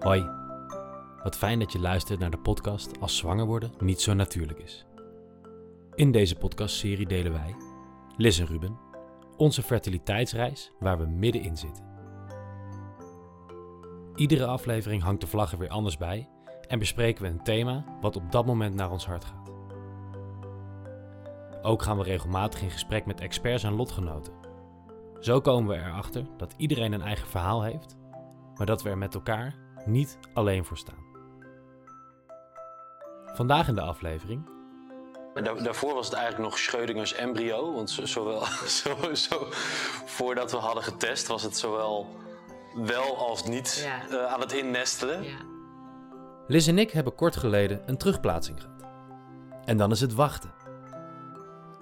Hoi, wat fijn dat je luistert naar de podcast Als zwanger worden niet zo natuurlijk is. In deze podcastserie delen wij, Liz en Ruben, onze fertiliteitsreis waar we middenin zitten. Iedere aflevering hangt de vlag er weer anders bij en bespreken we een thema wat op dat moment naar ons hart gaat. Ook gaan we regelmatig in gesprek met experts en lotgenoten. Zo komen we erachter dat iedereen een eigen verhaal heeft, maar dat we er met elkaar niet alleen voor staan. Vandaag in de aflevering daarvoor was het eigenlijk nog Schrödingers embryo. Want zo- zowel, zo, zo, voordat we hadden getest was het zowel wel als niet Ja. eh, aan het innestelen. Ja. Liz en ik hebben kort geleden een terugplaatsing gehad. En dan is het wachten.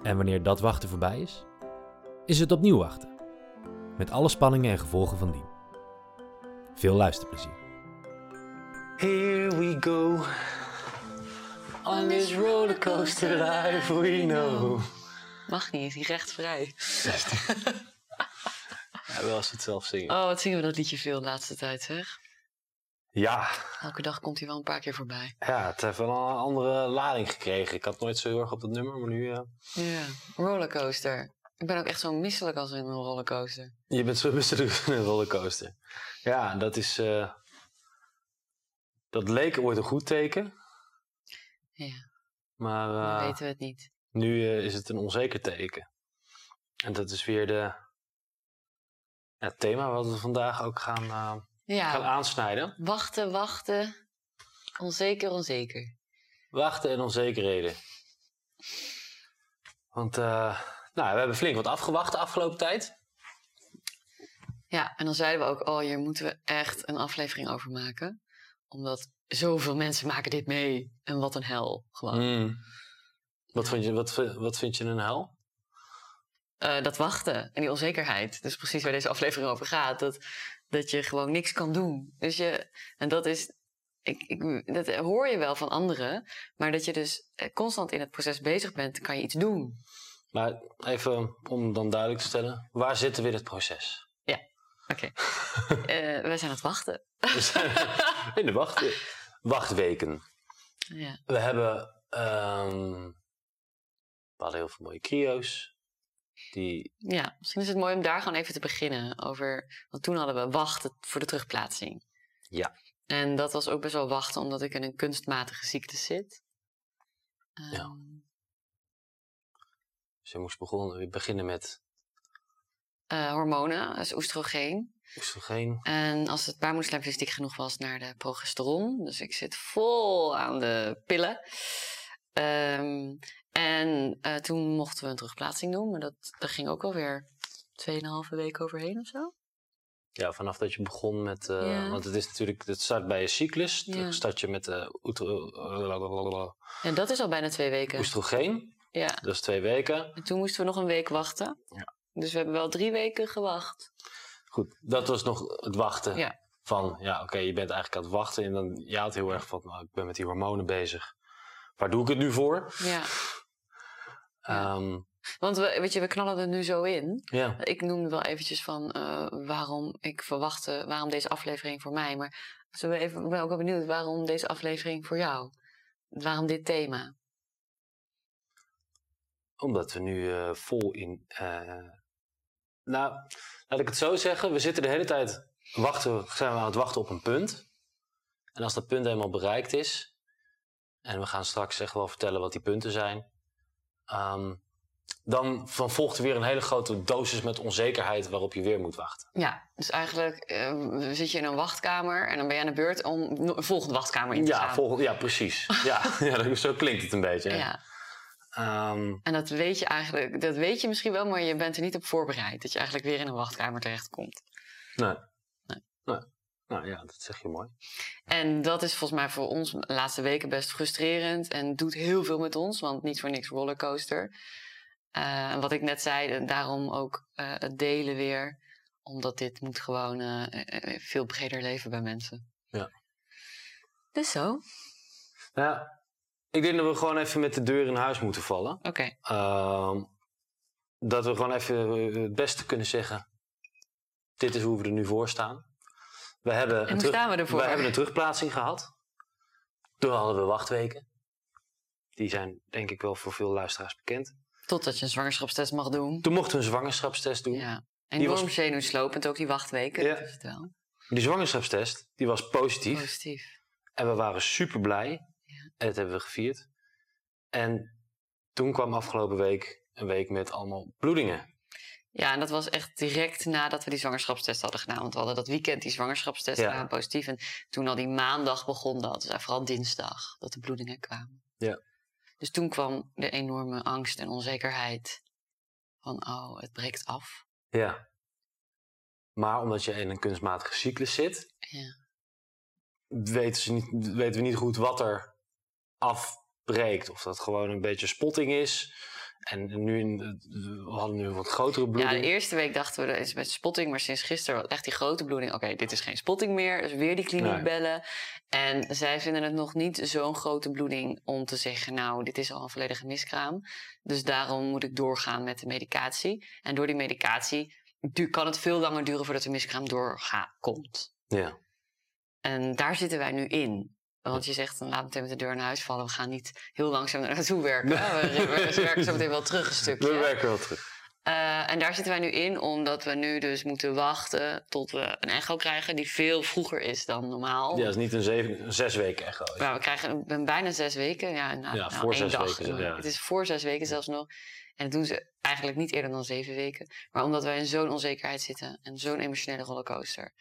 En wanneer dat wachten voorbij is, is het opnieuw wachten. Met alle spanningen en gevolgen van dien. Veel luisterplezier. Here we go. On this rollercoaster life we know. Mag niet, die rechtvrij. Ja, wel als het zelf zingen. Oh, wat zingen we dat liedje veel de laatste tijd, zeg. Ja, Elke dag komt hij wel een paar keer voorbij. ja, het heeft wel een andere lading gekregen. Ik had nooit zo heel erg op dat nummer, maar nu... eh, Ja, rollercoaster. Ik ben ook echt zo misselijk als in een rollercoaster. Je bent zo misselijk van een rollercoaster. Ja, dat is... eh, dat leek ooit een goed teken. Ja, Maar dan eh, weten we het niet. nu eh, is het een onzeker teken. En dat is weer de, het thema wat we vandaag ook gaan, eh, gaan aansnijden. wachten, wachten. Onzeker, onzeker. Wachten en onzekerheden. Want nou, we hebben flink wat afgewacht de afgelopen tijd. Ja, en dan zeiden we ook, oh, hier moeten we echt een aflevering over maken. Omdat zoveel mensen maken dit mee. En wat een hel, gewoon. Hmm. Wat, vind je, wat, wat vind je een hel? Eh, dat wachten en die onzekerheid. Dus precies waar deze aflevering over gaat. Dat, dat je gewoon niks kan doen. Dus je, en dat is, ik, ik, dat hoor je wel van anderen. Maar dat je dus eh, constant in het proces bezig bent, kan je iets doen. Maar even om dan duidelijk te stellen, waar zitten we in het proces? Oké. Eh, wij zijn aan het wachten. We zijn in de wacht, wachtweken. Ja. We hebben, ehm, we hadden heel veel mooie crio's. Die, ja, misschien is het mooi om daar gewoon even te beginnen. Over, want toen hadden we wachten voor de terugplaatsing. Ja. En dat was ook best wel wachten, omdat ik in een kunstmatige ziekte zit. Ja. Ehm, dus je moest begonnen, beginnen met eh, hormonen, dus oestrogeen. oestrogeen. En als het baarmoederslijmvlies dik genoeg was naar de progesteron. Dus ik zit vol aan de pillen. Ehm, en eh, toen mochten we een terugplaatsing doen. Maar dat, daar ging ook alweer 2,5 weken overheen of zo. Ja, vanaf dat je begon met, eh, Ja. want het is natuurlijk, het start bij je cyclus. Ja. Dan start je met oetro- En dat is al bijna twee weken. oestrogeen. Ja. Dat is twee weken. En toen moesten we nog een week wachten. Ja. Dus we hebben wel drie weken gewacht. Goed, dat was nog het wachten. Ja. Van, ja, oké, je bent eigenlijk aan het wachten. En dan, je had heel erg van, nou, ik ben met die hormonen bezig. Waar doe ik het nu voor? Ja. Ja. Ehm, Want we, weet je, we knallen er nu zo in. ja. Ik noemde wel eventjes van eh, waarom ik verwachtte, waarom deze aflevering voor mij. Maar we even, ik ben ook wel benieuwd waarom deze aflevering voor jou? Waarom dit thema? Omdat we nu eh, vol in. eh, nou, laat ik het zo zeggen. We zitten de hele tijd. Wachten, zijn we aan het wachten op een punt. En als dat punt helemaal bereikt is. En we gaan straks echt wel vertellen wat die punten zijn. ehm, dan, dan volgt er weer een hele grote dosis met onzekerheid waarop je weer moet wachten. Ja, dus eigenlijk eh, zit je in een wachtkamer en dan ben je aan de beurt om een volgende wachtkamer in te Ja, gaan. volg, ja precies. ja, ja, zo klinkt het een beetje. hè. Ja, Ehm, en dat weet je eigenlijk, dat weet je misschien wel, maar je bent er niet op voorbereid. Dat je eigenlijk weer in een wachtkamer terechtkomt. nee. Nee. nee. Nou ja, dat zeg je mooi. En dat is volgens mij voor ons de laatste weken best frustrerend en doet heel veel met ons, want niet voor niks rollercoaster. Eh, en wat ik net zei, en daarom ook eh, het delen weer, omdat dit moet gewoon eh, eh, veel breder leven bij mensen. Ja. Dus zo, ja, ik denk dat we gewoon even met de deur in huis moeten vallen. Ehm, dat we gewoon even eh, het beste kunnen zeggen. Dit is hoe we er nu voor staan. We hebben, En een, staan we ervoor? we hebben een terugplaatsing gehad. Toen hadden we wachtweken. Die zijn denk ik wel voor veel luisteraars bekend. Totdat je een zwangerschapstest mag doen. Toen mochten we een zwangerschapstest doen. Ja. Die Enorm was- zenuwslopend, ook die wachtweken. Ja. Dat is het wel. Die zwangerschapstest die was positief. Positief. En we waren super blij. En dat hebben we gevierd. En toen kwam afgelopen week een week met allemaal bloedingen. Ja, en dat was echt direct nadat we die zwangerschapstest hadden gedaan. Want we hadden dat weekend die zwangerschapstest Ja. gedaan, positief. En toen al die maandag begon dat. Dus vooral dinsdag, dat de bloedingen kwamen. Ja. Dus toen kwam de enorme angst en onzekerheid. Van, oh, het breekt af. Ja. Maar omdat je in een kunstmatige cyclus zit, Ja. weten, ze niet, weten we niet goed wat er afbreekt. Of dat gewoon een beetje spotting is. En nu in, we hadden nu een wat grotere Ja, bloeding. de eerste week dachten we, dat is met spotting. Maar sinds gisteren echt die grote bloeding. Oké, dit is geen spotting meer. Dus weer die kliniek Nee. bellen. En zij vinden het nog niet zo'n grote bloeding om te zeggen... nou, dit is al een volledige miskraam. Dus daarom moet ik doorgaan met de medicatie. En door die medicatie kan het veel langer duren... voordat de miskraam doorkomt. Ja. En daar zitten wij nu in. Want je zegt, dan laat meteen met de deur naar huis vallen. We gaan niet heel langzaam naar naartoe werken. We, we, we werken zo meteen wel terug een stukje. We werken wel terug. Eh, en daar zitten wij nu in, omdat we nu dus moeten wachten tot we een echo krijgen die veel vroeger is dan normaal. Ja, dat is niet een, zeven, een zes weken echo. Maar we krijgen een- bijna zes weken. Ja, nou, Ja, nou, voor zes dag. weken, ja. Het is voor zes weken zelfs nog. En dat doen ze eigenlijk niet eerder dan zeven weken. Maar omdat wij in zo'n onzekerheid zitten en zo'n emotionele rollercoaster,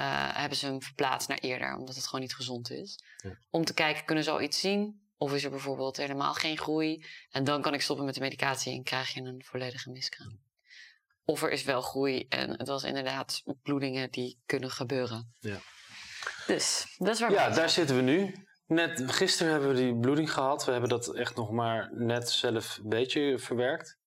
eh, hebben ze hem verplaatst naar eerder, omdat het gewoon niet gezond is. Ja. Om te kijken, kunnen ze al iets zien? Of is er bijvoorbeeld helemaal geen groei? En dan kan ik stoppen met de medicatie en krijg je een volledige miskraam. Of er is wel groei en het was inderdaad bloedingen die kunnen gebeuren. Ja. Dus, dat is waar Ja, zijn. daar zitten we nu. Net gisteren hebben we die bloeding gehad. We hebben dat echt nog maar net zelf een beetje verwerkt.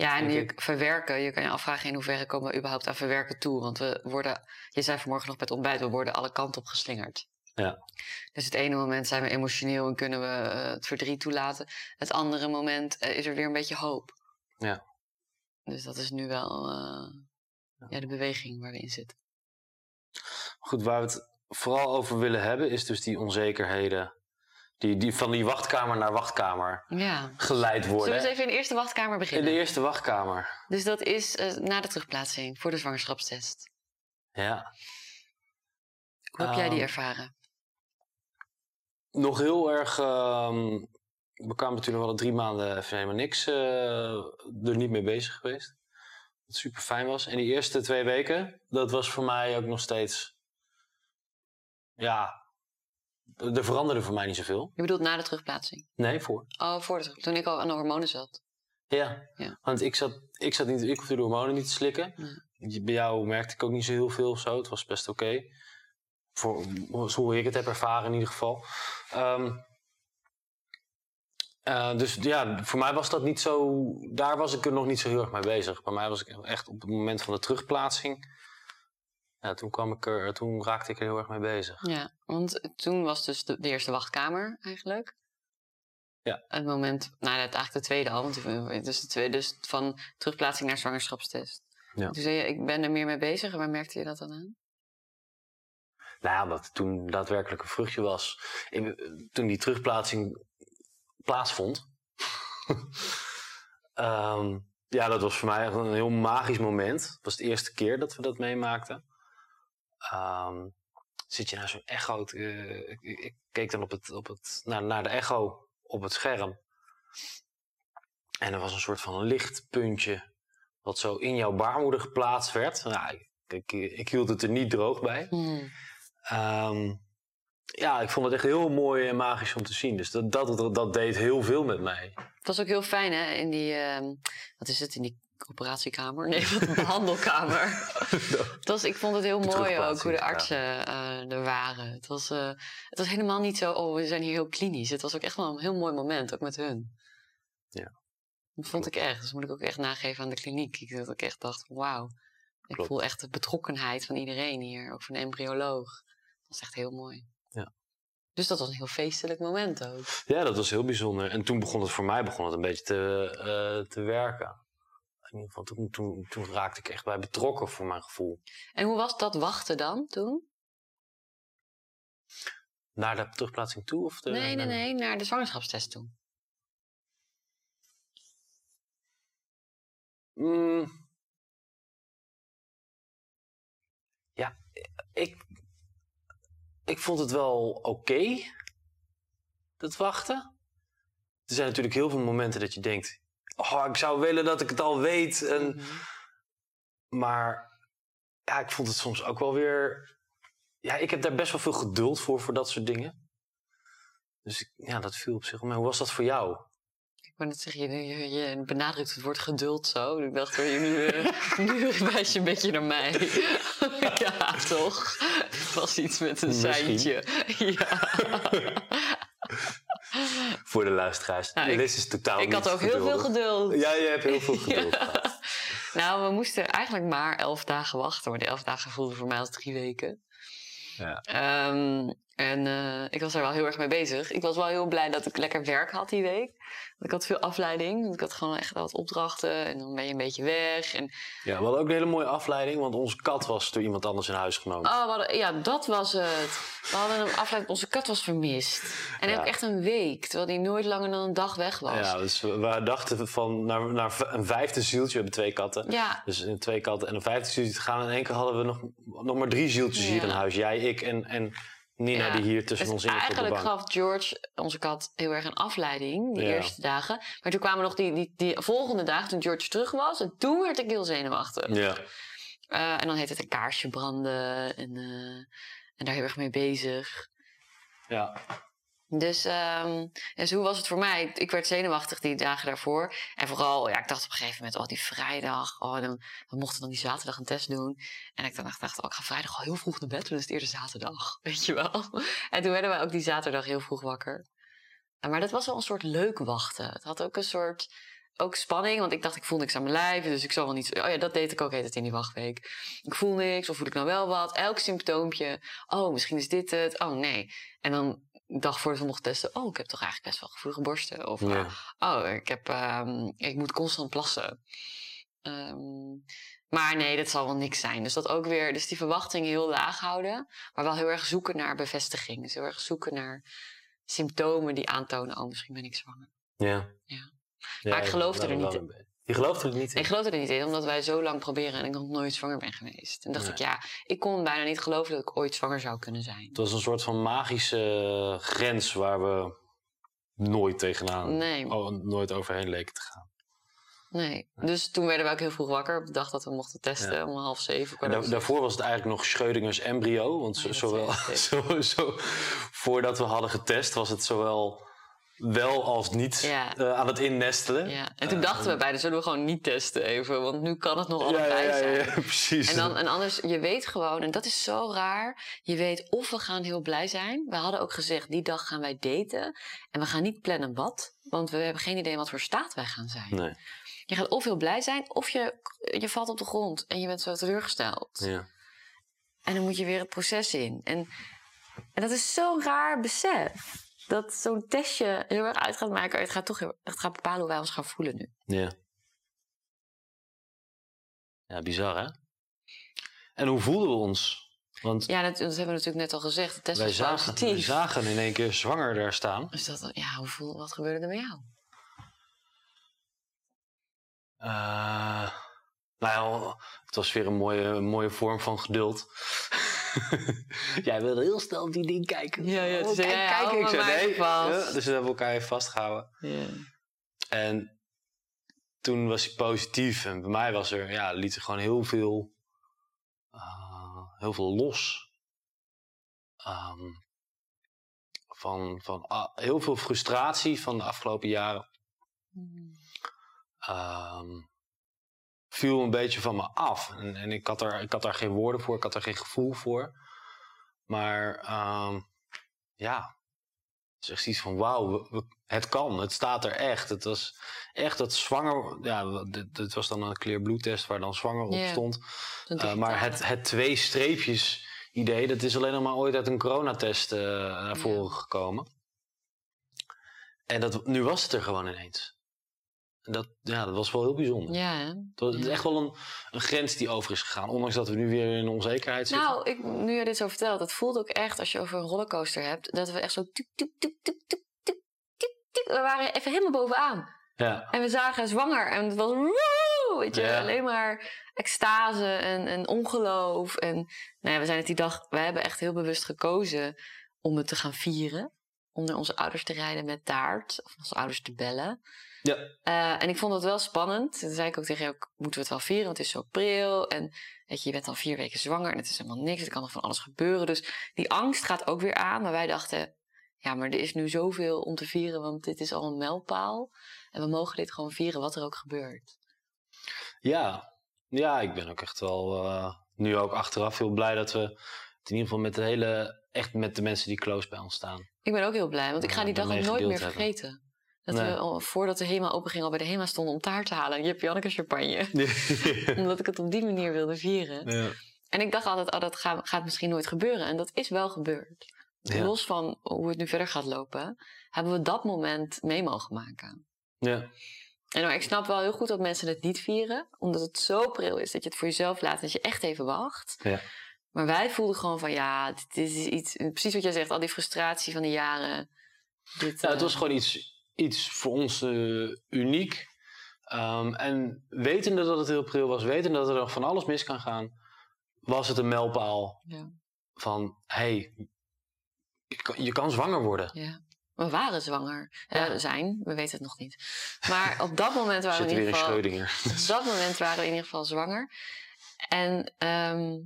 Ja, en je verwerken, je kan je afvragen in hoeverre komen we überhaupt aan verwerken toe. Want we worden, je zei vanmorgen nog bij het ontbijt, we worden alle kanten op geslingerd. Ja. Dus het ene moment zijn we emotioneel en kunnen we eh, het verdriet toelaten. Het andere moment eh, is er weer een beetje hoop. Ja. Dus dat is nu wel eh, ja, de beweging waar we in zitten. Goed, waar we het vooral over willen hebben is dus die onzekerheden. Die, die van die wachtkamer naar wachtkamer Ja. geleid Zullen worden. we eens even in de eerste wachtkamer In beginnen? de eerste wachtkamer. Dus dat is eh, na de terugplaatsing voor de zwangerschapstest. Ja. Hoe heb jij die Ehm, ervaren? Nog heel erg. ehm, we kwamen natuurlijk wel drie maanden even helemaal niks. eh, er niet mee bezig geweest. Wat super fijn was. En die eerste twee weken, dat was voor mij ook nog steeds. Ja. Er veranderde voor mij niet zoveel. Je bedoelt na de terugplaatsing? Nee, voor. Oh, voor de terug- toen ik al aan de hormonen zat. Ja. Ja. Want ik zat, ik zat niet, ik hoefde de hormonen niet te slikken. Bij jou merkte ik ook niet zo heel veel of zo. Het was best oké. Voor Voor hoe ik het heb ervaren in ieder geval. Ehm, eh, dus ja, voor mij was dat niet zo. Daar was ik er nog niet zo heel erg mee bezig. Bij mij was ik echt op het moment van de terugplaatsing. Ja, toen, kwam ik er, toen raakte ik er heel erg mee bezig. Ja, want toen was dus de, de eerste wachtkamer eigenlijk. Ja. Het moment, nou dat eigenlijk de tweede al, want het is de tweede, dus van terugplaatsing naar zwangerschapstest. Ja. Toen zei je, ik ben er meer mee bezig. En waar merkte je dat dan aan? Nou ja, het toen daadwerkelijk een vruchtje was. Ik- toen die terugplaatsing plaatsvond. Ehm, ja, dat was voor mij echt een heel magisch moment. Het was de eerste keer dat we dat meemaakten. Ehm, zit je naar zo'n echo. te- eh, ik, ik keek dan op het, op het, naar, naar de echo op het scherm. En er was een soort van lichtpuntje. Wat zo in jouw baarmoeder geplaatst werd. Nou, ik, ik, ik hield het er niet droog bij. Hmm. Ehm, ja, ik vond het echt heel mooi en magisch om te zien. Dus dat, dat, dat, dat deed heel veel met mij. Het was ook heel fijn hè, in die, ehm, wat is het, in die operatiekamer? Nee, wat een behandelkamer. het was, ik vond het heel mooi ook hoe de artsen eh, er waren. Het was, eh, het was helemaal niet zo, oh we zijn hier heel klinisch. Het was ook echt wel een heel mooi moment, ook met hun. Ja. Dat vond ik echt. Dus moet ik ook echt nageven aan de kliniek. Ik, dat ik echt dacht, wauw. Ik Klopt. voel echt de betrokkenheid van iedereen hier. Ook van de embryoloog. Dat was echt heel mooi. Ja. Dus dat was een heel feestelijk moment ook. Ja, dat was heel bijzonder. En toen begon het voor mij begon het een beetje te, eh, te werken. In ieder geval, toen, toen, toen raakte ik echt bij betrokken voor mijn gevoel. En hoe was dat wachten dan toen? Naar de terugplaatsing toe? Of de, nee, nee, nee, naar de zwangerschapstest toe. Mm. Ja, ik, ik vond het wel oké, dat wachten. Er zijn natuurlijk heel veel momenten dat je denkt... Oh, ik zou willen dat ik het al weet. En, Mhm. Maar ja, ik vond het soms ook wel weer... Ja, ik heb daar best wel veel geduld voor, voor dat soort dingen. Dus ja, dat viel op zich mee. Hoe was dat voor jou? Ik wou net zeggen, je, je, benadrukt het woord geduld zo. Ik dacht, je nu, eh, nu wijs je een beetje naar mij. ja, toch? Het was iets met een Misschien. seintje. ja. Voor de luisteraars. Nou, Liz is totaal Ik had ook heel veel geduld. Ja, je hebt heel veel geduld Ja. gehad. Nou, we moesten eigenlijk maar elf dagen wachten. Maar die elf dagen voelden voor mij als drie weken. Ja. Ehm, en eh, ik was er wel heel erg mee bezig. Ik was wel heel blij dat ik lekker werk had die week. Want ik had veel afleiding. Want ik had gewoon echt wat opdrachten. En dan ben je een beetje weg. En, Ja, we hadden ook een hele mooie afleiding, want onze kat was door iemand anders in huis genomen. oh, hadden- ja, dat was het. We hadden een afleiding. Onze kat was vermist. En Ja. ook echt een week. Terwijl die nooit langer dan een dag weg was. ja, dus we, dachten van naar, naar een vijfde zieltje. We hebben twee katten. Ja, Dus in twee katten en een vijfde zieltje te gaan. En in één keer hadden we nog, nog maar drie zieltjes hier in huis. Jij, ik en, en Nina Ja. die hier tussen Dus ons in eigenlijk gaf George, onze kat, heel erg een afleiding die Ja. eerste dagen. Maar toen kwamen nog die, die, die volgende dagen, toen George terug was. En toen werd ik heel zenuwachtig. Ja. Eh, en dan heet het een kaarsje branden en, eh, en daar heel erg mee bezig. ja. Dus, ehm dus hoe was het voor mij? Ik werd zenuwachtig die dagen daarvoor. En vooral, ja, ik dacht op een gegeven moment, oh, die vrijdag. Oh, dan, we mochten dan die zaterdag een test doen. En ik dan dacht, oh, ik ga vrijdag al heel vroeg naar bed, want het is eerder zaterdag. Weet je wel? En toen werden wij ook die zaterdag heel vroeg wakker. Maar dat was wel een soort leuk wachten. Het had ook een soort ook spanning, want ik dacht ik voel niks aan mijn lijf, dus ik zal wel niet. Oh ja, dat deed ik ook heet het in die wachtweek. Ik voel niks, of voel ik nou wel wat? Elk symptoompje. Oh, misschien is dit het. Oh nee. En dan de dag voordat we mochten testen. Oh, ik heb toch eigenlijk best wel gevoelige borsten. Of Ja. oh, ik heb, ehm, ik moet constant plassen. Ehm, maar nee, dat zal wel niks zijn. Dus dat ook weer, dus die verwachtingen heel laag houden, maar wel heel erg zoeken naar bevestiging. Dus heel erg zoeken naar symptomen die aantonen, oh, misschien ben ik zwanger. Ja. Ja. Ja, Maar ik ja, geloofde daar er niet. Je gelooft er niet in? Ik geloofde er niet in, omdat wij zo lang proberen en ik nog nooit zwanger ben geweest. En dacht Nee. ik, ja, ik kon bijna niet geloven dat ik ooit zwanger zou kunnen zijn. Het was een soort van magische grens waar we nooit tegenaan, Nee. oh, nooit overheen leken te gaan. Nee. Dus toen werden we ook heel vroeg wakker op de dag dat we mochten testen, Ja. om half zeven. En da- daarvoor was het eigenlijk nog Schrödingers embryo. Want Oh, zowel, zo, zo, voordat we hadden getest was het zowel wel als niet Ja. eh, aan het innestelen. Ja, en toen dachten we beiden, zullen we gewoon niet testen even, want nu kan het nog allebei ja, ja, zijn. ja, precies. En, dan, en anders, je weet gewoon, en dat is zo raar, je weet of we gaan heel blij zijn. We hadden ook gezegd, die dag gaan wij daten. En we gaan niet plannen wat, want we hebben geen idee wat voor staat wij gaan zijn. Nee, Je gaat of heel blij zijn, of je, je valt op de grond en je bent zo teleurgesteld. ja. En dan moet je weer het proces in. En, en dat is zo'n raar besef. Dat zo'n testje heel erg uit gaat maken. Het gaat toch heel, het gaat bepalen hoe wij ons gaan voelen nu. Ja. Ja, bizar hè? En hoe voelden we ons? Want Ja, dat, dat hebben we natuurlijk net al gezegd. De test wij, zagen, wij zagen in één keer zwanger daar staan. Dus dat, ja, hoe voel, wat gebeurde er met jou? Eh, nou ja, het was weer een mooie, een mooie vorm van geduld. Jij wilde heel snel op die ding kijken. Ja, ja, Oh, zei kijk, jij, kijk. hou Ik zei nee. Ja, dus we hebben elkaar even vastgehouden. Ja. En toen was hij positief. En bij mij was er, ja, liet er gewoon heel veel, eh, heel veel los. Ehm, van van ah, heel veel frustratie van de afgelopen jaren. Ehm, viel een beetje van me af. En, en ik, had er, ik had daar geen woorden voor, ik had er geen gevoel voor. Maar ehm, ja, het is echt iets van wauw, het kan, het staat er echt. Het was echt dat zwanger, ja, dit, dit was dan een clear bloedtest waar dan zwanger op stond. Eh, maar het, het twee streepjes idee, dat is alleen nog maar ooit uit een coronatest eh naar voren gekomen. En dat, nu was het er gewoon ineens. Dat, ja, dat was wel heel bijzonder. Ja, hè? Het was- Ja. echt wel een, een grens die over is gegaan. Ondanks dat we nu weer in onzekerheid zitten. Nou, ik, nu je dit zo vertelt, het voelt ook echt als je over een rollercoaster hebt, dat we echt zo. We waren even helemaal bovenaan. ja. En we zagen zwanger en het was woe, weet je, Ja. alleen maar extase en, en ongeloof. En nou ja, we zijn het die dag, we hebben echt heel bewust gekozen om het te gaan vieren. Om naar onze ouders te rijden met taart, of onze ouders te bellen. Ja. Eh, en ik vond het wel spannend. Toen zei ik ook tegen jou, moeten we het wel vieren, want het is zo pril. En weet je, je bent al vier weken zwanger en het is helemaal niks. Er kan nog van alles gebeuren. Dus die angst gaat ook weer aan. Maar wij dachten, ja, maar er is nu zoveel om te vieren, want dit is al een mijlpaal. En we mogen dit gewoon vieren, wat er ook gebeurt. Ja. ja, ik ben ook echt wel eh, nu ook achteraf heel blij dat we het in ieder geval met de hele, echt met de mensen die close bij ons staan. Ik ben ook heel blij, want ik ga die dag ook nooit meer hebben. Dat Nee. we al, voordat de HEMA openging al bij de HEMA stonden om taart te halen. En Jip Janneke champagne. Omdat ik het op die manier wilde vieren. ja. En ik dacht altijd, oh, dat gaat, gaat misschien nooit gebeuren. En dat is wel gebeurd. Ja. Los van hoe het nu verder gaat lopen, hebben we dat moment mee mogen maken. Ja. En nou, ik snap wel heel goed dat mensen het niet vieren, omdat het zo pril is dat je het voor jezelf laat, dat je echt even wacht. Ja. Maar wij voelden gewoon van ja, dit is iets, precies wat jij zegt, al die frustratie van de jaren. Dit, Ja, het eh, was gewoon iets, iets voor ons eh, uniek. Ehm, en wetende dat het heel pril was, wetende dat er nog van alles mis kan gaan, was het een mijlpaal Ja. van hey, je kan, zwanger worden. Ja. We waren zwanger. Eh, Ja. zijn, we weten het nog niet. Maar op dat moment waren we in ieder in geval. Schrödinger. Op dat moment waren we in ieder geval zwanger. En ehm,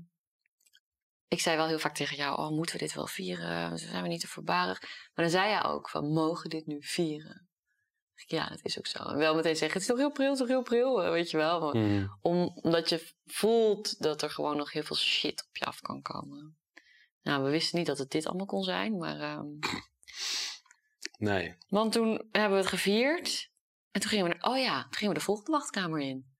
ik zei wel heel vaak tegen jou: Oh, moeten we dit wel vieren? Zijn we niet te voorbarig? Maar dan zei jij ook: van, Mogen dit nu vieren? Ja, dat is ook zo. En wel meteen zeggen: Het is toch heel pril, het is toch heel pril, eh, weet je wel. Maar Mm. om- omdat je voelt dat er gewoon nog heel veel shit op je af kan komen. Nou, we wisten niet dat het dit allemaal kon zijn, maar. ehm, Nee. want toen hebben we het gevierd. En toen gingen we, naar- oh ja, toen gingen we de volgende wachtkamer in.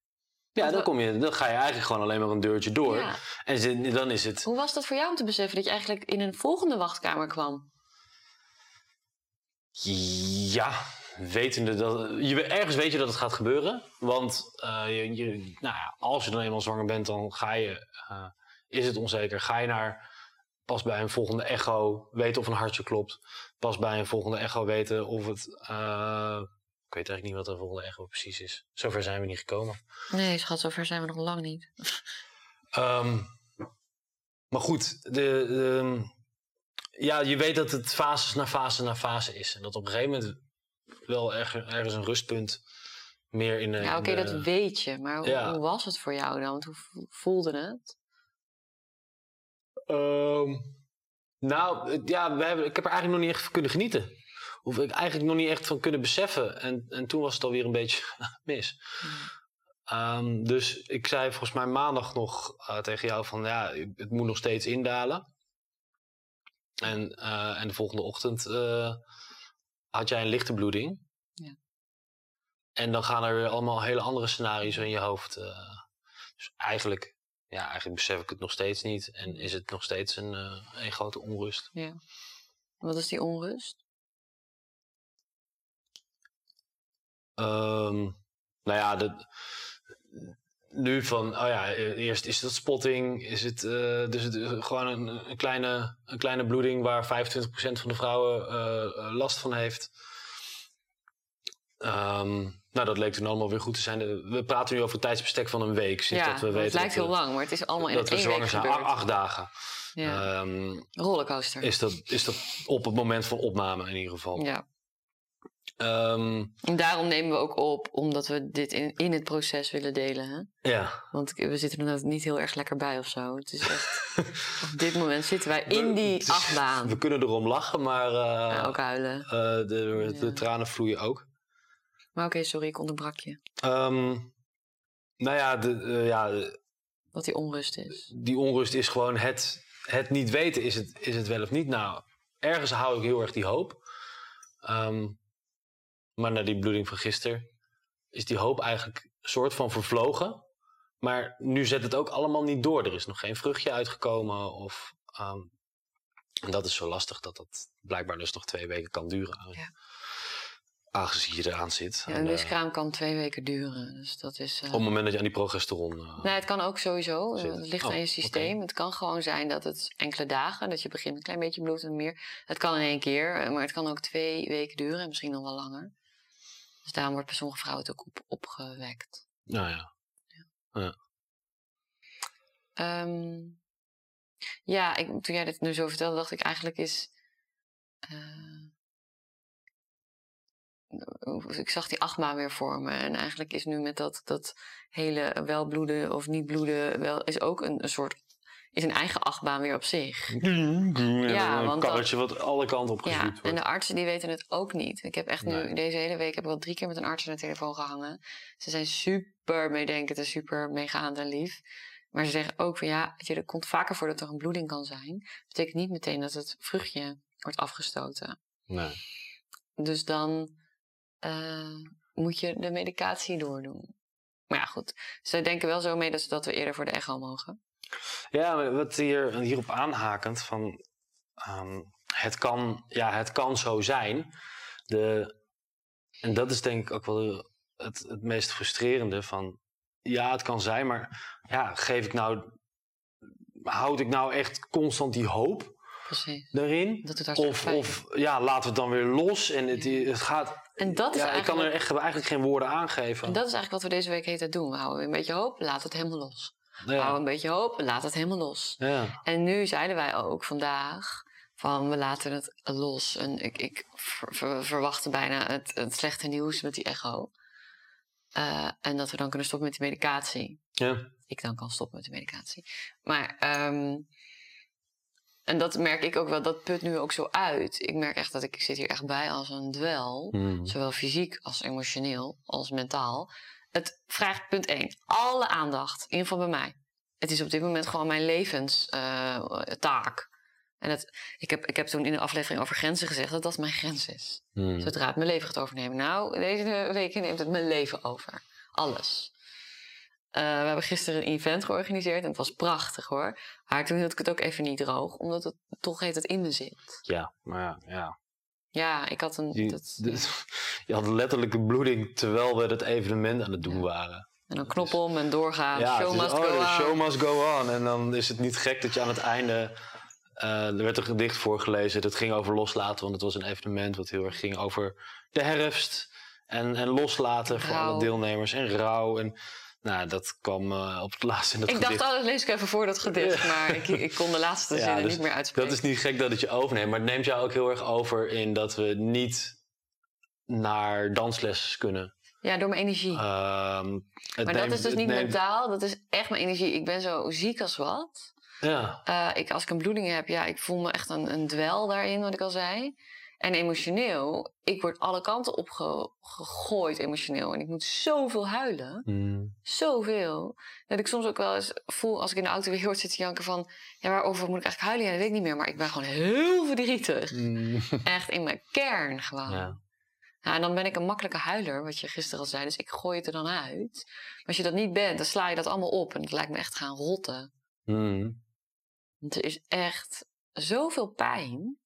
Ja, dan, kom je, dan ga je eigenlijk gewoon alleen maar een deurtje door. Ja. En dan is het. Hoe was dat voor jou om te beseffen dat je eigenlijk in een volgende wachtkamer kwam? Ja, wetende dat. Je, ergens weet je dat het gaat gebeuren. Want eh, je, je, nou ja, als je dan eenmaal zwanger bent, dan ga je. eh, is het onzeker? Ga je naar. Pas bij een volgende echo weten of een hartje klopt. Pas bij een volgende echo weten of het. eh, ik weet eigenlijk niet wat de volgende echo precies is. Zover zijn we niet gekomen. Nee, schat, zover zijn we nog lang niet. Ehm, maar goed, de, de- ja, je weet dat het fases na fase na fase is. En dat op een gegeven moment wel erg- ergens een rustpunt meer in. Ja, oké, dat weet je. Maar hoe, Ja. hoe was het voor jou dan? Want hoe vo- voelde het? Ehm, nou, ja, we hebben, ik heb er eigenlijk nog niet echt van kunnen genieten. Of ik eigenlijk nog niet echt van kunnen beseffen. En, en toen was het alweer een beetje mis. Ehm, dus ik zei volgens mij maandag nog eh, tegen jou van ja, het moet nog steeds indalen. En, eh, en de volgende ochtend eh, had jij een lichte bloeding. Ja. En dan gaan er weer allemaal hele andere scenario's in je hoofd. dus eigenlijk, ja, eigenlijk besef ik het nog steeds niet. En is het nog steeds een, een grote onrust. Ja. Wat is die onrust? Ehm, nou ja, de, nu van, oh ja, e- eerst is dat spotting, is het, eh, dus het, is gewoon een, een, kleine, een kleine bloeding waar 25% van de vrouwen eh, eh, last van heeft. Ehm, nou, dat leek toen allemaal weer goed te zijn. We praten nu over een tijdsbestek van een week. Sinds ja, dat we het weten lijkt dat heel we, lang, maar het is allemaal in dat we één week zwanger zijn. gebeurd. Acht, acht dagen. Ja. Ehm, Rollercoaster. is, dat, is dat op het moment van opname in ieder geval. Ja. Ehm, En daarom nemen we ook op, omdat we dit in, in het proces willen delen. Hè? ja. Want we zitten er niet heel erg lekker bij of zo. Het is echt, op dit moment zitten wij in die is- achtbaan. We kunnen erom lachen, maar Ja, ook huilen. eh, de, de Ja. tranen vloeien ook. Maar oké, sorry, ik onderbrak je. Ehm, nou ja, de, eh, ja, de- Wat die onrust is. die onrust is gewoon het, het niet weten. Is het, is het wel of niet? Nou, ergens hou ik heel erg die hoop. Ehm, maar na die bloeding van gisteren is die hoop eigenlijk een soort van vervlogen. Maar nu zet het ook allemaal niet door. Er is nog geen vruchtje uitgekomen. Of, ehm, en dat is zo lastig dat dat blijkbaar dus nog twee weken kan duren. Ja. aangezien je eraan zit. Ja, een eh, miskraam kan twee weken duren. Dus dat is. eh, op het moment dat je aan die progesteron... eh, Nee, het kan ook sowieso. eh. Het ligt Oh, aan je systeem. Het kan gewoon zijn dat het enkele dagen, dat je begint een klein beetje bloed en meer. Het kan in één keer, eh, maar het kan ook twee weken duren en misschien nog wel langer. Dus daarom wordt bij sommige vrouwen het ook op, opgewekt. nou ja. Ehm, ja, ik, toen jij dit nu zo vertelde, dacht ik eigenlijk is. eh, ik zag die achtbaan weer voor me. En eigenlijk is nu met dat, dat hele wel bloeden of niet bloeden, wel, is ook een, een soort. Is een eigen achtbaan weer op zich. Ja, een want karretje wat alle kanten op Ja, en de artsen die weten het ook niet. Ik heb echt nu deze hele week heb ik wel drie keer met een arts aan de telefoon gehangen. Ze zijn super meedenkend en super meegaand en lief. Maar ze zeggen ook van ja, weet je, er komt vaker voor dat er een bloeding kan zijn. betekent niet meteen dat het vruchtje wordt afgestoten. Nee. Dus dan eh, moet je de medicatie doordoen. Maar ja, goed. Ze denken wel zo mee dat, ze- dat we eerder voor de echo mogen. Ja, wat hier, hierop aanhakend van... ehm, het, kan, ja, het kan zo zijn. De, en dat is denk ik ook wel het, het meest frustrerende van... Ja, het kan zijn, maar ja, geef ik nou... Houd ik nou echt constant die hoop Precies. erin? Dat doet Of, of ja, laten we het dan weer los en het, het gaat... En dat is ja, ik kan er echt, eigenlijk geen woorden aan geven. En dat is eigenlijk wat we deze week heet doen. We houden een beetje hoop, laat het helemaal los. Ja. Hou een beetje hoop, laat het helemaal los. ja. En nu zeiden wij ook vandaag van we laten het los. En ik, ik ver- ver- verwachtte bijna het, het slechte nieuws met die echo. Eh, en dat we dan kunnen stoppen met die medicatie. ja. Ik dan kan stoppen met de medicatie. Maar, ehm, en dat merk ik ook wel, dat put nu ook zo uit. Ik merk echt dat ik, ik zit hier echt bij als een dwel. Hmm. Zowel fysiek als emotioneel als mentaal. Het vraagt punt 1. Alle aandacht. In ieder geval bij mij. Het is op dit moment gewoon mijn levenstaak. en het, ik, heb, ik heb toen in de aflevering over grenzen gezegd dat dat mijn grens is. Hmm. Zodra het mijn leven gaat overnemen. Nou, deze week neemt het mijn leven over. Alles. Eh, we hebben gisteren een event georganiseerd en het was prachtig hoor. Maar toen hield ik het ook even niet droog, omdat het toch heet het in me zit. Ja, maar ja, ja. Ik had een. Je, dat- je had letterlijk een bloeding terwijl we het evenement aan het doen waren. En dan knop om en doorgaan. ja, show is, must oh, go on. show must go on. En dan is het niet gek dat je aan het einde... eh, er werd een gedicht voorgelezen. Dat ging over loslaten, want het was een evenement... wat heel erg ging over de herfst. En, en loslaten voor alle deelnemers. En rouw. En nou, dat kwam eh, op het laatste in dat Ik dacht, gedicht. oh, dat lees ik even voor dat gedicht. Maar ik, ik kon de laatste Ja, zinnen dus niet meer uitspreken. Dat is niet gek dat het je overneemt, maar het neemt jou ook heel erg over in dat we niet naar dansles kunnen. Ja, door mijn energie. Ehm, het maar dat is dus het niet neemt- mentaal. Dat is echt mijn energie. Ik ben zo ziek als wat. Ja, Eh, ik, als ik een bloeding heb, ja, ik voel me echt een, een dwel daarin, wat ik al zei. En emotioneel, ik word alle kanten op ge- gegooid emotioneel. En ik moet zoveel huilen. Hmm. Zoveel. Dat ik soms ook wel eens voel, als ik in de auto weer hoort zitten janken van... Ja, waarover moet ik eigenlijk huilen? Ja, dat weet ik niet meer. Maar ik ben gewoon heel verdrietig. Hmm. Echt in mijn kern gewoon. ja. En dan ben ik een makkelijke huiler, wat je gisteren al zei. Dus ik gooi het er dan uit. Maar als je dat niet bent, dan sla je dat allemaal op. En het lijkt me echt gaan rotten. Hmm. Want er is echt zoveel pijn.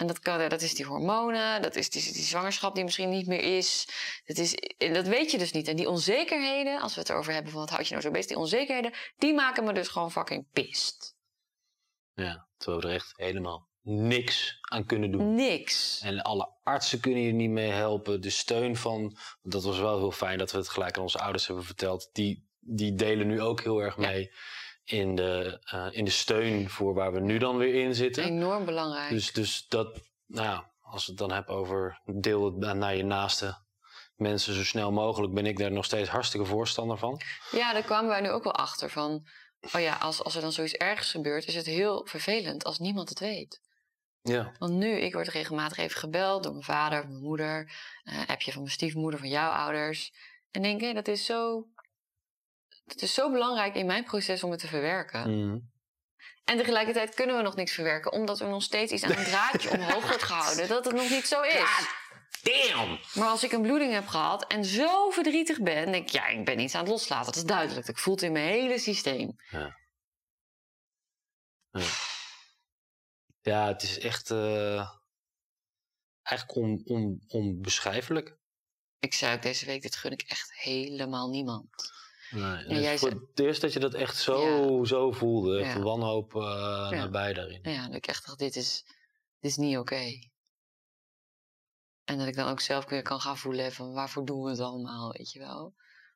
En dat, kan, dat is die hormonen, dat is die, die zwangerschap die misschien niet meer is. Dat, is. dat weet je dus niet. En die onzekerheden, als we het erover hebben van wat houd je nou zo bezig, die onzekerheden, die maken me dus gewoon fucking pist. ja, terwijl we er echt helemaal niks aan kunnen doen. Niks. En alle artsen kunnen je niet mee helpen. De steun van, dat was wel heel fijn dat we het gelijk aan onze ouders hebben verteld. Die, die delen nu ook heel erg Ja. In, de, eh, in de steun voor waar we nu dan weer in zitten. Enorm belangrijk. Dus, dus dat, nou ja, als we het dan hebben over deel het naar je naaste mensen zo snel mogelijk, ben ik daar nog steeds hartstikke voorstander van. Ja, daar kwamen wij nu ook wel achter van. Oh ja, als, als er dan zoiets ergs gebeurt, is het heel vervelend als niemand het weet. Ja. Want nu, ik word regelmatig even gebeld door mijn vader, mijn moeder, eh appje van mijn stiefmoeder, van jouw ouders. En denk ik, dat is zo. Het is zo belangrijk in mijn proces om het te verwerken. Mm. En tegelijkertijd kunnen we nog niks verwerken, omdat er nog steeds iets aan een draadje omhoog wordt gehouden. Dat het nog niet zo is. Damn! Maar als ik een bloeding heb gehad en zo verdrietig ben, denk ik, ja, ik ben iets aan het loslaten. Dat is duidelijk. Ik voel het in mijn hele systeem. Ja, het is echt. eh, eigenlijk on, on, onbeschrijfelijk. Ik zei ook deze week, dit gun ik echt helemaal niemand. Nee, Ja, het jij is voor zei- het eerst dat je dat echt zo, zo voelde. Echt Ja. wanhoop eh nabij daarin. Ja, dat ik echt dacht, dit is, dit is niet oké. En dat ik dan ook zelf weer kan gaan voelen van waarvoor doen we het allemaal, weet je wel.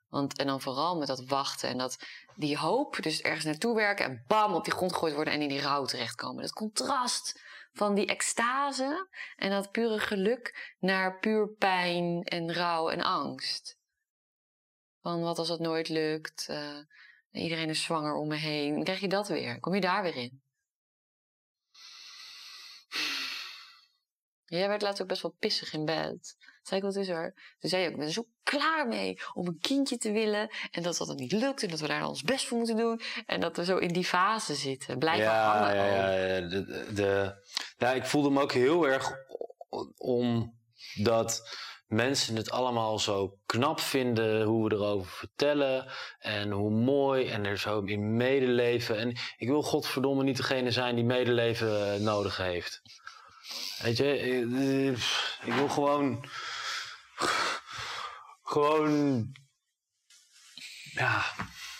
Want, en dan vooral met dat wachten en dat die hoop, dus ergens naartoe werken en bam op die grond gegooid worden en in die rouw terechtkomen. Dat contrast van die extase en dat pure geluk naar puur pijn en rouw en angst. Van wat als het nooit lukt, eh, iedereen is zwanger om me heen. Dan krijg je dat weer, kom je daar weer in. Jij werd laatst ook best wel pissig in bed. Zei ik, wat is er? Toen zei je ook, ik ben er zo klaar mee om een kindje te willen. En dat dat dan niet lukt. En dat we daar ons best voor moeten doen. En dat we zo in die fase zitten. Blijven ja, hangen ja, ja, ja. De, de, ja, ik voelde me ook heel erg o- omdat mensen het allemaal zo knap vinden hoe we erover vertellen en hoe mooi en er zo in medeleven. En ik wil godverdomme niet degene zijn die medeleven eh, nodig heeft. Weet je, eh, eh, ik wil gewoon. Gewoon. Ja,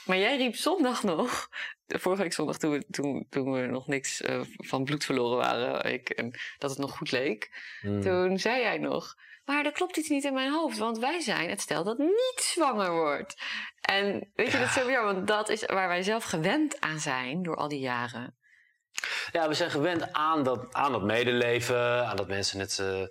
Maar jij riep zondag nog. de Vorige week zondag, toen we, toen, toen we nog niks van bloed verloren waren. Ik, en dat het nog goed leek. mm, Toen zei jij nog. Maar er klopt iets niet in mijn hoofd. Want wij zijn het stel dat niet zwanger wordt. En weet je, dat is zo weer. Want dat is waar wij zelf gewend aan zijn door al die jaren. Ja, we zijn gewend aan dat, aan dat medeleven, aan dat mensen het eh,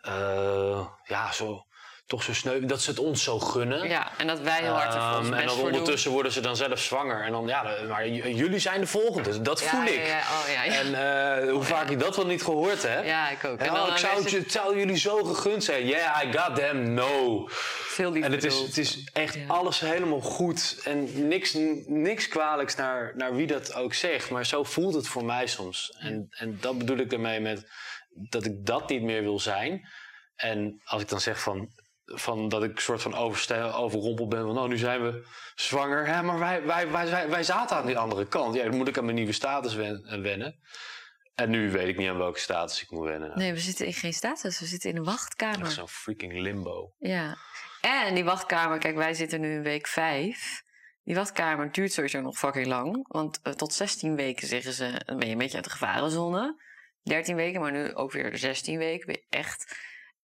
eh, ja, zo, toch zo sneu, dat ze het ons zo gunnen. Ja, en dat wij heel hard er voor ons Ehm, en dan doen. ondertussen worden ze dan zelf zwanger. En dan, ja, maar jullie zijn de volgende, dat voel ja, ik. Ja, oh, ja, ja. En eh, hoe vaak ik dat wel niet gehoord heb. ja, ik ook. En En oh, dan zou, het, zou jullie zo gegund zijn. Yeah, I got them, no. veel liever En het is, het is echt alles helemaal goed. En niks, niks kwalijks naar, naar wie dat ook zegt. Maar zo voelt het voor mij soms. En, en dat bedoel ik ermee met dat ik dat niet meer wil zijn. En als ik dan zeg van, van dat ik een soort van overrompeld ben. Van nou, nu zijn we zwanger. Hè, maar wij, wij, wij, wij, zaten aan die andere kant. Ja, dan moet ik aan mijn nieuwe status wen- wennen. En nu weet ik niet aan welke status ik moet wennen. Nee, we zitten in geen status. We zitten in een wachtkamer. Zo'n freaking limbo. Ja. En die wachtkamer, kijk, wij zitten nu in week vijf. Die wachtkamer duurt sowieso nog fucking lang. Want eh, tot 16 weken zeggen ze, dan ben je een beetje uit de gevarenzone. 13 weken, maar nu ook weer 16 weken. Ben je echt.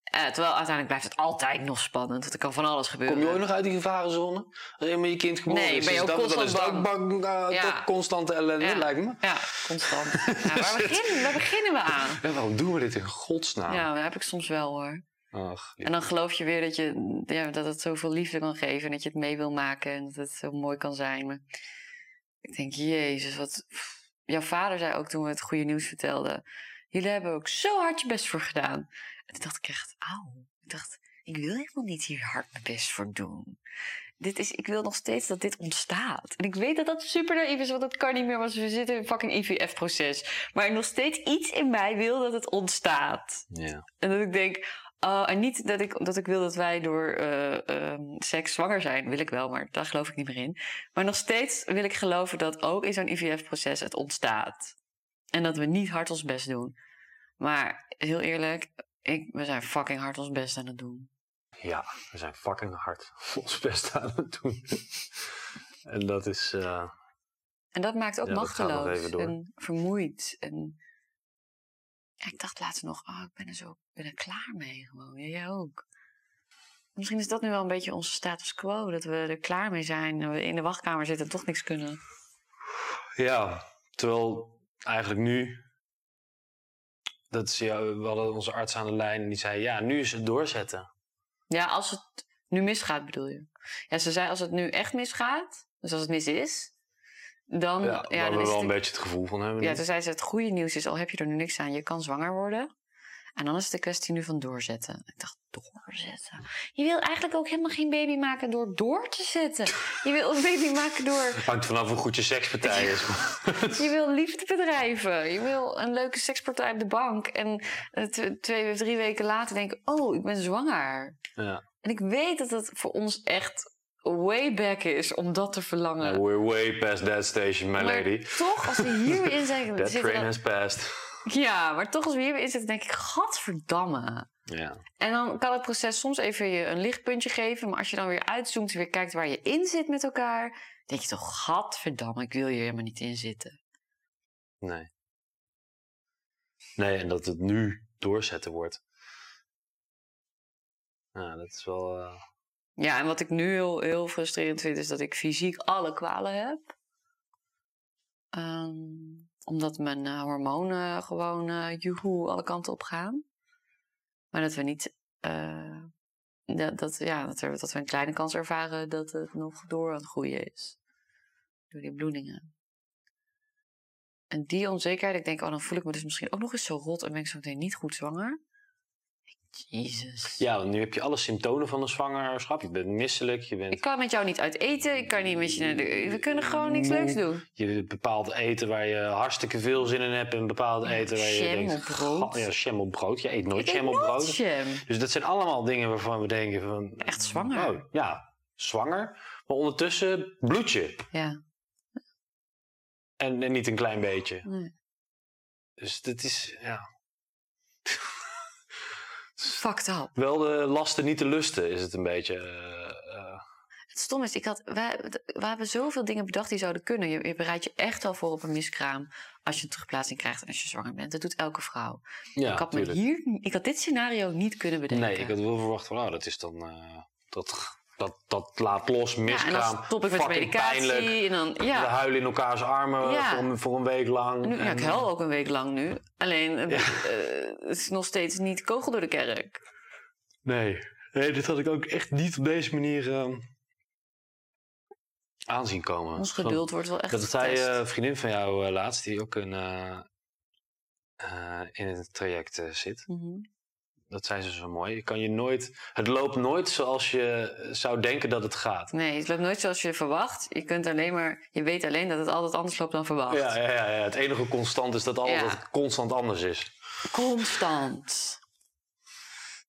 Eh, terwijl uiteindelijk blijft het altijd nog spannend. Want er kan van alles gebeuren. Kom je ooit nog uit die gevarenzone? Als je met je kind geboren Nee, is, ben je is ook dat, constant is ook bang. Ja. toch constante ellende, Ja. lijkt me. Ja, constant. ja, waar, beginnen, waar beginnen we aan? Waarom doen we dit in godsnaam? Ja, dat heb ik soms wel hoor. Ach, En dan geloof je weer dat, je, ja, dat het zoveel liefde kan geven. En dat je het mee wil maken. En dat het zo mooi kan zijn. Maar ik denk, jezus, wat... Jouw vader zei ook toen we het goede nieuws vertelden. Jullie hebben ook zo hard je best voor gedaan. En toen dacht ik echt, auw. Ik dacht, ik wil helemaal niet hier hard mijn best voor doen. Dit is, ik wil nog steeds dat dit ontstaat. En ik weet dat dat super naïef is, want dat kan niet meer. Want we zitten in een fucking IVF-proces. Maar nog steeds iets in mij wil dat het ontstaat. ja. En dat ik denk, oh, en niet dat ik, dat ik wil dat wij door eh, ehm, seks zwanger zijn, wil ik wel, maar daar geloof ik niet meer in. Maar nog steeds wil ik geloven dat ook in zo'n IVF-proces het ontstaat. En dat we niet hard ons best doen. Maar heel eerlijk, ik, we zijn fucking hard ons best aan het doen. ja, we zijn fucking hard ons best aan het doen. en dat is... eh, En dat maakt ook Ja, machteloos en vermoeid. En ja, ik dacht laatst nog, oh, ik ben er zo ik ben er klaar mee gewoon. Ja, jij ook. Misschien is dat nu wel een beetje onze status quo. Dat we er klaar mee zijn. En we in de wachtkamer zitten en toch niks kunnen. ja, terwijl eigenlijk nu... Dat is, ja, we hadden onze arts aan de lijn en die zei... Ja, nu is het doorzetten. Ja, als het nu misgaat bedoel je. Ja, ze zei als het nu echt misgaat. Dus als het mis is. Dan, Ja, ja, dan we wel een beetje het gevoel van hebben. Ja, toen zei ze, het goede nieuws is, al heb je er nu niks aan, je kan zwanger worden. En dan is het een kwestie nu van doorzetten. Ik dacht, doorzetten? Je wil eigenlijk ook helemaal geen baby maken door door te zetten. Je wil een baby maken door... Hangt vanaf hoe goed je sekspartij is. Je wil liefde bedrijven. Je wil een leuke sekspartij op de bank. En eh, tw- twee, drie weken later denken, oh, ik ben zwanger. ja. En ik weet dat het voor ons echt way back is om dat te verlangen. We're way past that station, my maar lady. toch, als we hierin zijn... That train dan- has passed. Ja, maar toch als we hierbij zitten, denk ik, gadverdamme. Ja. En dan kan het proces soms even je een lichtpuntje geven. Maar als je dan weer uitzoomt en weer kijkt waar je in zit met elkaar... denk je toch, gadverdamme, ik wil hier helemaal niet in zitten. Nee. Nee, en dat het nu doorzetten wordt. Ja, dat is wel... eh, Ja, en wat ik nu heel, heel frustrerend vind, is dat ik fysiek alle kwalen heb. Ehm, omdat mijn eh, hormonen gewoon joehoe alle kanten op gaan. Maar dat we niet. eh, dat, dat, ja, dat, er, dat we een kleine kans ervaren dat het nog door aan het groeien is. Door die bloedingen. En die onzekerheid, ik denk, oh, dan voel ik me dus misschien ook nog eens zo rot en ben ik zo meteen niet goed zwanger. Jezus. Ja, want nu heb je alle symptomen van een zwangerschap. Je bent misselijk, je, bent, Ik kan met jou niet uit eten. Ik kan niet met je naar de... We kunnen gewoon niks leuks doen. je bepaalt eten waar je hartstikke veel zin in hebt... en bepaald eten waar je denkt... op brood. "Ga- Ja, op brood. Je eet nooit Ik op brood. Dus dat zijn allemaal dingen waarvan we denken van... Echt zwanger. Oh, ja, zwanger. Maar ondertussen bloed je. Ja. En, en niet een klein beetje. Nee. Dus dat is, ja... Fucked up. Wel de lasten, niet de lusten, is het een beetje. eh. Het stom is, ik had, wij, we hebben zoveel dingen bedacht die zouden kunnen. Je, je bereidt je echt al voor op een miskraam als je een terugplaatsing krijgt en als je zwanger bent. Dat doet elke vrouw. ja, ik, had me hier, ik had dit scenario niet kunnen bedenken. Nee, ik had wel verwacht van, oh, dat is dan. eh, dat, dat, dat laat los, ja, en miskraam. dan stop ik met medicatie. pijnlijk. En dan, We ja. huilen in elkaars armen Ja. voor, een, voor een week lang. Nu, ja, ik huil ook een week lang nu. Alleen, eh, Ja. het is nog steeds niet kogel door de kerk. Nee. nee, dit had ik ook echt niet op deze manier eh, aanzien komen. Ons geduld wordt wel echt Dat zei getest. eh, een vriendin van jou eh, laatst, die ook een, in het traject zit. Mhm. Dat zei ze zo mooi. Je kan je nooit, het loopt nooit zoals je zou denken dat het gaat. Nee, het loopt nooit zoals je verwacht. Je, kunt alleen maar, je weet alleen dat het altijd anders loopt dan verwacht. Ja, ja, ja, ja. Het enige constant is dat alles Ja. dat het constant anders is. Constant.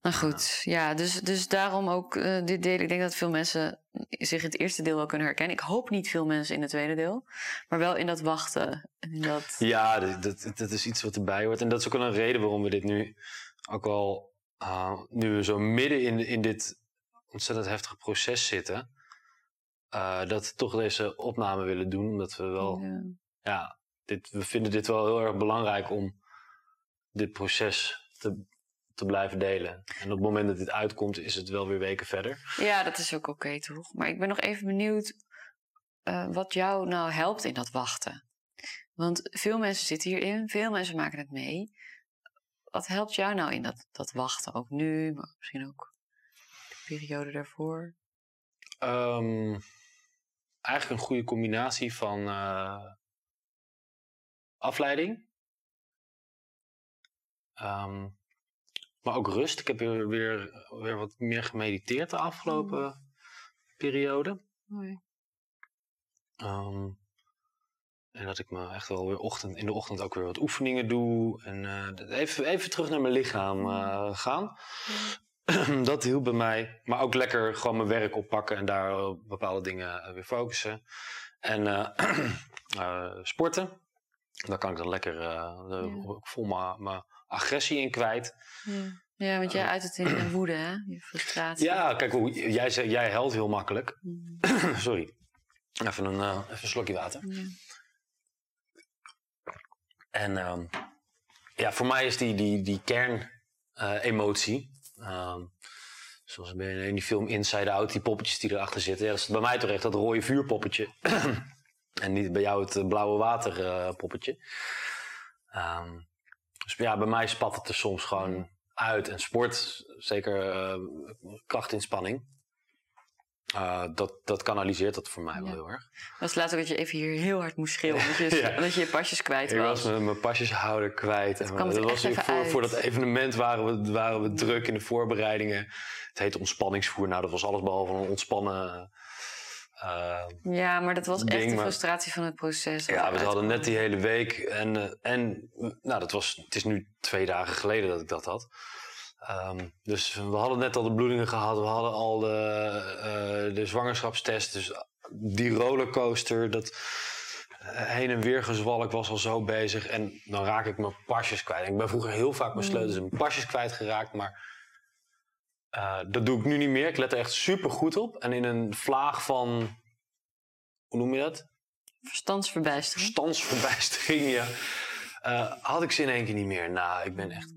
Nou goed, ja, dus, dus daarom ook eh, dit deel. Ik denk dat veel mensen zich in het eerste deel wel kunnen herkennen. Ik hoop niet veel mensen in het tweede deel, maar wel in dat wachten. En in dat, Ja, dat, dat, dat is iets wat erbij hoort. En dat is ook wel een reden waarom we dit nu ook al, ah, nu we zo midden in, in dit ontzettend heftige proces zitten, eh, dat we toch deze opname willen doen. Omdat we wel, Ja. ja, dit, we vinden dit wel heel erg belangrijk om dit proces te, te blijven delen. En op het moment dat dit uitkomt, is het wel weer weken verder. ja, dat is ook oké toch? Maar ik ben nog even benieuwd eh, wat jou nou helpt in dat wachten. Want veel mensen zitten hierin, veel mensen maken het mee. Wat helpt jou nou in dat, dat wachten? Ook nu, maar misschien ook de periode daarvoor. Ehm, eigenlijk een goede combinatie van eh, afleiding. Ehm, maar ook rust. Ik heb weer, weer, weer wat meer gemediteerd de afgelopen periode. Mooi. Ehm, en dat ik me echt wel weer ochtend, in de ochtend ook weer wat oefeningen doe. En eh, even, even terug naar mijn lichaam eh, gaan. dat hielp bij mij. Maar ook lekker gewoon mijn werk oppakken en daar op bepaalde dingen eh, weer focussen. En eh, eh, sporten. Daar kan ik dan lekker eh, de- Ja. ik voel mijn mijn agressie in kwijt. Ja. ja, want jij uit het in, in woede, hè? Je frustratie. Ja, kijk, hoe, jij, jij helpt heel makkelijk. Mm, Sorry. Even een, eh, even een slokje water. ja. En ehm, ja, voor mij is die, die, die kernemotie. ehm zoals in die film Inside Out, die poppetjes die erachter zitten. Ja, is bij mij toch echt dat rode vuurpoppetje. en niet bij jou het eh, blauwe water eh. Ehm, dus ja, bij mij spat het er soms gewoon uit. En sport, zeker eh, krachtinspanning. Eh, dat, dat kanaliseert dat voor mij wel heel erg. Was laatst ook dat je even hier heel hard moest schreeuwen. Dat je, dat je je pasjes kwijt Ik was. was mijn, mijn pasjeshouder kwijt. En kwam dat was voor, voor dat evenement waren we, waren we druk in de voorbereidingen. Het heette ontspanningsvoer. Nou, dat was alles behalve een ontspannen. eh, Ja, maar dat was echt de maar- frustratie van het proces. ja, we hadden net die hele week. En, eh, en nou, dat was, het is nu twee dagen geleden dat ik dat had. Ehm, dus we hadden net al de bloedingen gehad. We hadden al de, eh, de zwangerschapstest. Dus die rollercoaster. Dat, heen en weer gezwalk. Was al zo bezig. En dan raak ik mijn pasjes kwijt. Ik ben vroeger heel vaak mijn sleutels en mijn pasjes kwijtgeraakt. Maar eh, dat doe ik nu niet meer. Ik let er echt super goed op. En in een vlaag van... Hoe noem je dat? Verstandsverbijstering. Verstandsverbijstering, ja. Eh, had ik ze in één keer niet meer. Nou, ik ben echt...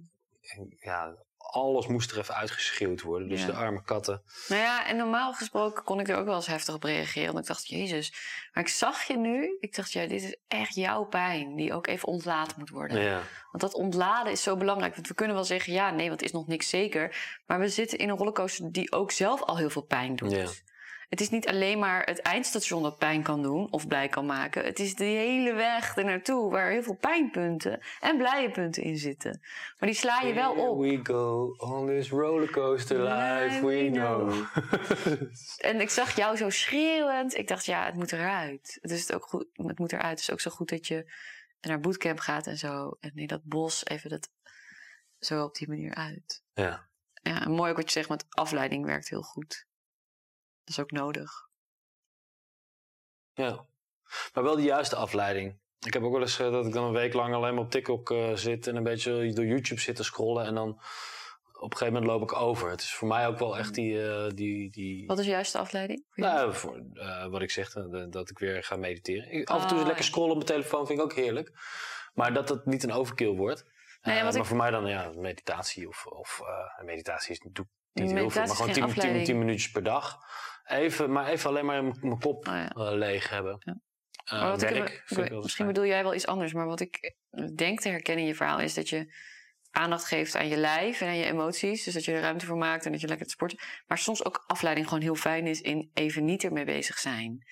Ja, alles moest er even uitgeschreeuwd worden. Dus Ja. de arme katten. Nou ja, en normaal gesproken kon ik er ook wel eens heftig op reageren. Want ik dacht, jezus. Maar ik zag je nu. Ik dacht, ja, dit is echt jouw pijn. Die ook even ontlaten moet worden. Ja. Want dat ontladen is zo belangrijk. Want we kunnen wel zeggen, ja, nee, want het is nog niks zeker. Maar we zitten in een rollercoaster die ook zelf al heel veel pijn doet. Ja. Het is niet alleen maar het eindstation dat pijn kan doen of blij kan maken. Het is de hele weg ernaartoe waar heel veel pijnpunten en blije punten in zitten. Maar die sla je wel Here op. we go on this rollercoaster life we know. En ik zag jou zo schreeuwend. Ik dacht, ja, het moet eruit. Het, is het, ook goed, het moet eruit. Het is ook zo goed dat je naar bootcamp gaat en zo. En in dat bos even dat zo op die manier uit. ja. Ja, en mooi ook wat je zegt met afleiding werkt heel goed. Dat is ook nodig. ja. Maar wel de juiste afleiding. Ik heb ook wel eens eh, dat ik dan een week lang alleen maar op TikTok eh, zit en een beetje door YouTube zit te scrollen. En dan op een gegeven moment loop ik over. Het is voor mij ook wel echt die. eh, die, die Wat is de juiste afleiding? nou, voor, wat ik zeg, dat ik weer ga mediteren. Ik, af en toe Oh, is lekker scrollen op mijn telefoon vind ik ook heerlijk. Maar dat het niet een overkill wordt. Nee, wat maar ik- voor mij dan ja, meditatie of, of meditatie is natuurlijk niet heel veel, maar gewoon geen 10, 10, afleiding. 10 minuutjes per dag. Even, maar even alleen maar mijn kop Oh ja. eh, leeg hebben. Ja. Eh, wat werk ik- misschien bedoel jij wel iets anders, maar wat ik denk te herkennen in je verhaal is dat je aandacht geeft aan je lijf en aan je emoties. Dus dat je er ruimte voor maakt en dat je lekker te sporten. Maar soms ook afleiding gewoon heel fijn is in even niet ermee bezig zijn.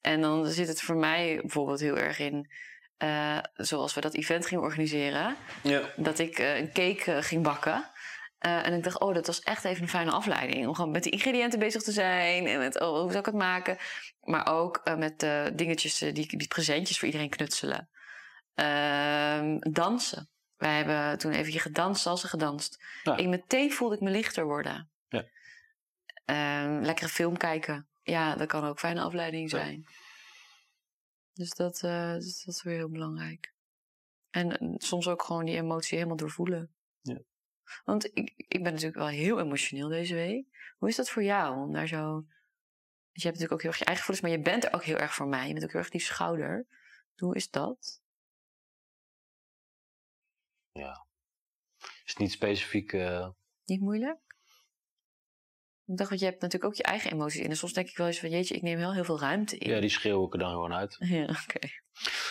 En dan zit het voor mij bijvoorbeeld heel erg in, eh, zoals we dat event gingen organiseren, Ja. dat ik eh, een cake eh, ging bakken. Eh, en ik dacht, oh, dat was echt even een fijne afleiding. Om gewoon met de ingrediënten bezig te zijn. En met, oh, hoe zou ik het maken? Maar ook eh, met eh, dingetjes, eh, die, die presentjes voor iedereen knutselen. Ehm, dansen. Wij hebben toen even gedanst, als ze gedanst. Ja. Ik meteen voelde ik me lichter worden. Ja. Ehm, lekkere film kijken. Ja, dat kan ook fijne afleiding Ja. zijn. Dus dat, dus dat is weer heel belangrijk. En soms ook gewoon die emotie helemaal doorvoelen. Ja. Want ik, ik ben natuurlijk wel heel emotioneel deze week. Hoe is dat voor jou? Om daar zo... Je hebt natuurlijk ook heel erg je eigen gevoelens, maar je bent er ook heel erg voor mij. Je bent ook heel erg die schouder. Hoe is dat? Is niet specifiek. eh, Niet moeilijk? Ik dacht, want je hebt natuurlijk ook je eigen emoties in. En soms denk ik wel eens van, jeetje, ik neem wel heel veel ruimte in. ja, die schreeuw ik er dan gewoon uit. Ja, oké.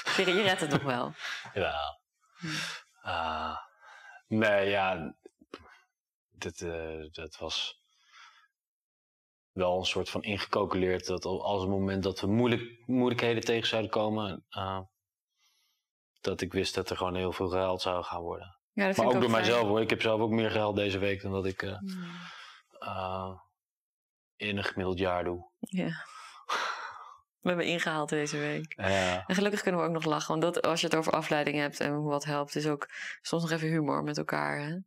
Siri, je redt het nog wel. Ja. Hm. Ah, nee, ja. Dat, eh, dat was wel een soort van ingecalculeerd. Dat al- als het moment dat we moeilijk, moeilijkheden tegen zouden komen. eh, dat ik wist dat er gewoon heel veel gehuild zou gaan worden. Ja, dat Maar ook ik door fijn. mijzelf hoor. Ik heb zelf ook meer gehuild deze week dan dat ik eh, eh, in een gemiddeld jaar doe. Ja. We hebben ingehaald deze week. Ja. En gelukkig kunnen we ook nog lachen. Want dat, als je het over afleiding hebt en hoe wat helpt, is ook soms nog even humor met elkaar. Hè?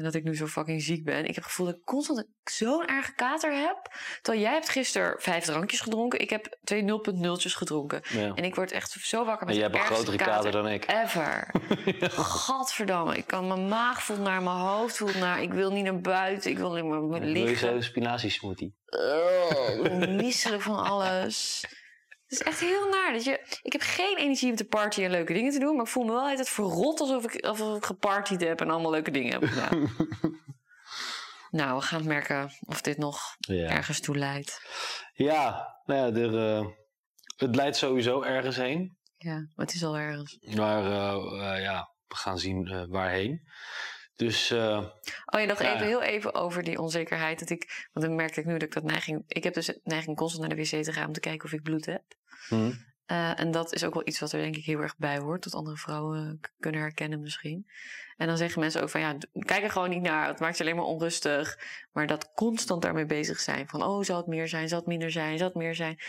En dat ik nu zo fucking ziek ben. Ik heb het gevoel dat ik constant zo'n erge kater heb. Terwijl jij hebt gisteren vijf drankjes gedronken. Ik heb twee 0.0'tjes gedronken. ja. En ik word echt zo wakker met En jij hebt een grotere kater dan ik. Ever. Gadverdamme. Ik kan mijn maag voelt naar mijn hoofd voelt naar. Ik wil niet naar buiten. Ik wil niet meer Wil je liggen. zo'n spinaziesmoothie? Oh, ik word misselijk van alles. Het is echt heel naar. Dat je, ik heb geen energie om te partyen en leuke dingen te doen. Maar ik voel me wel altijd verrot alsof ik, alsof ik gepartied heb en allemaal leuke dingen heb gedaan. nou, we gaan merken of dit nog Ja. ergens toe leidt. Ja, nou ja, er, eh, het leidt sowieso ergens heen. Ja, maar het is al ergens. Maar eh, eh, ja, we gaan zien waarheen. Dus eh, Oh ja, nog Ja, even, heel even over die onzekerheid. Dat ik, want dan merkte ik nu dat ik dat neiging... Ik heb dus neiging constant naar de wc te gaan om te kijken of ik bloed heb. hm, Eh, en dat is ook wel iets wat er denk ik heel erg bij hoort. Dat andere vrouwen kunnen herkennen misschien. En dan zeggen mensen ook van ja, kijk er gewoon niet naar. Het maakt je alleen maar onrustig. Maar dat constant daarmee bezig zijn. Van oh, zal het meer zijn? Zal het minder zijn? Zal het meer zijn?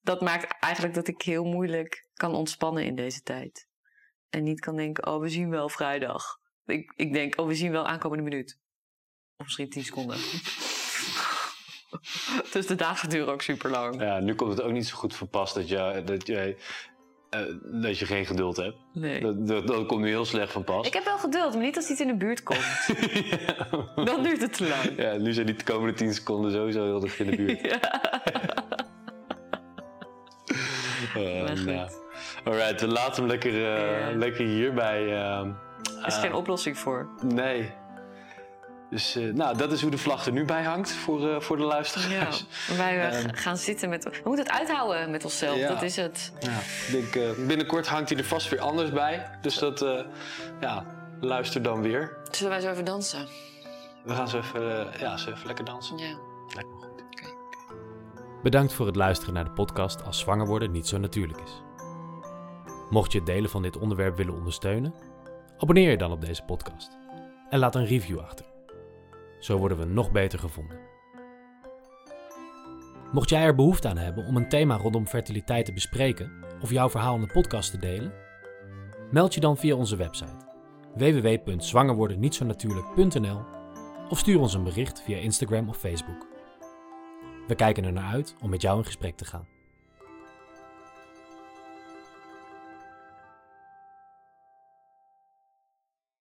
Dat maakt eigenlijk dat ik heel moeilijk kan ontspannen in deze tijd. En niet kan denken, oh, we zien wel vrijdag. Ik, ik denk, oh, we zien wel aankomende minuut. Of misschien tien seconden. dus de dagen duren ook super lang. ja, nu komt het ook niet zo goed van pas dat, jij, dat jij eh, dat je geen geduld hebt. Nee. Dat, dat, dat komt nu heel slecht van pas. Ik heb wel geduld, maar niet als hij het in de buurt komt. Dan duurt het te lang. Ja, nu zijn die de komende 10 seconden sowieso heel dicht in de buurt. Ja. Uh, nou. Alright, we laten hem lekker, eh, Ja. lekker hierbij. Er is geen oplossing voor. Nee. Dus eh, nou, dat is hoe de vlag er nu bij hangt voor, eh, voor de Ja. luisteraars. Wij eh, Ehm. gaan zitten met... We moeten het uithouden met onszelf, Ja. dat is het. Ja. Ik denk, eh, binnenkort hangt hij er vast weer anders bij. Dus dat, eh, ja, luister dan weer. Zullen wij zo even dansen? We gaan zo even, ja, zo even lekker dansen. Ja. Lijkt me goed. Bedankt voor het luisteren naar de podcast Als zwanger worden niet zo natuurlijk is. Mocht je het delen van dit onderwerp willen ondersteunen, abonneer je dan op deze podcast en laat een review achter. Zo worden we nog beter gevonden. Mocht jij er behoefte aan hebben om een thema rondom fertiliteit te bespreken of jouw verhaal in de podcast te delen, meld je dan via onze website www.zwangerwordennietzonatuurlijk.nl of stuur ons een bericht via Instagram of Facebook. We kijken er naar uit om met jou in gesprek te gaan.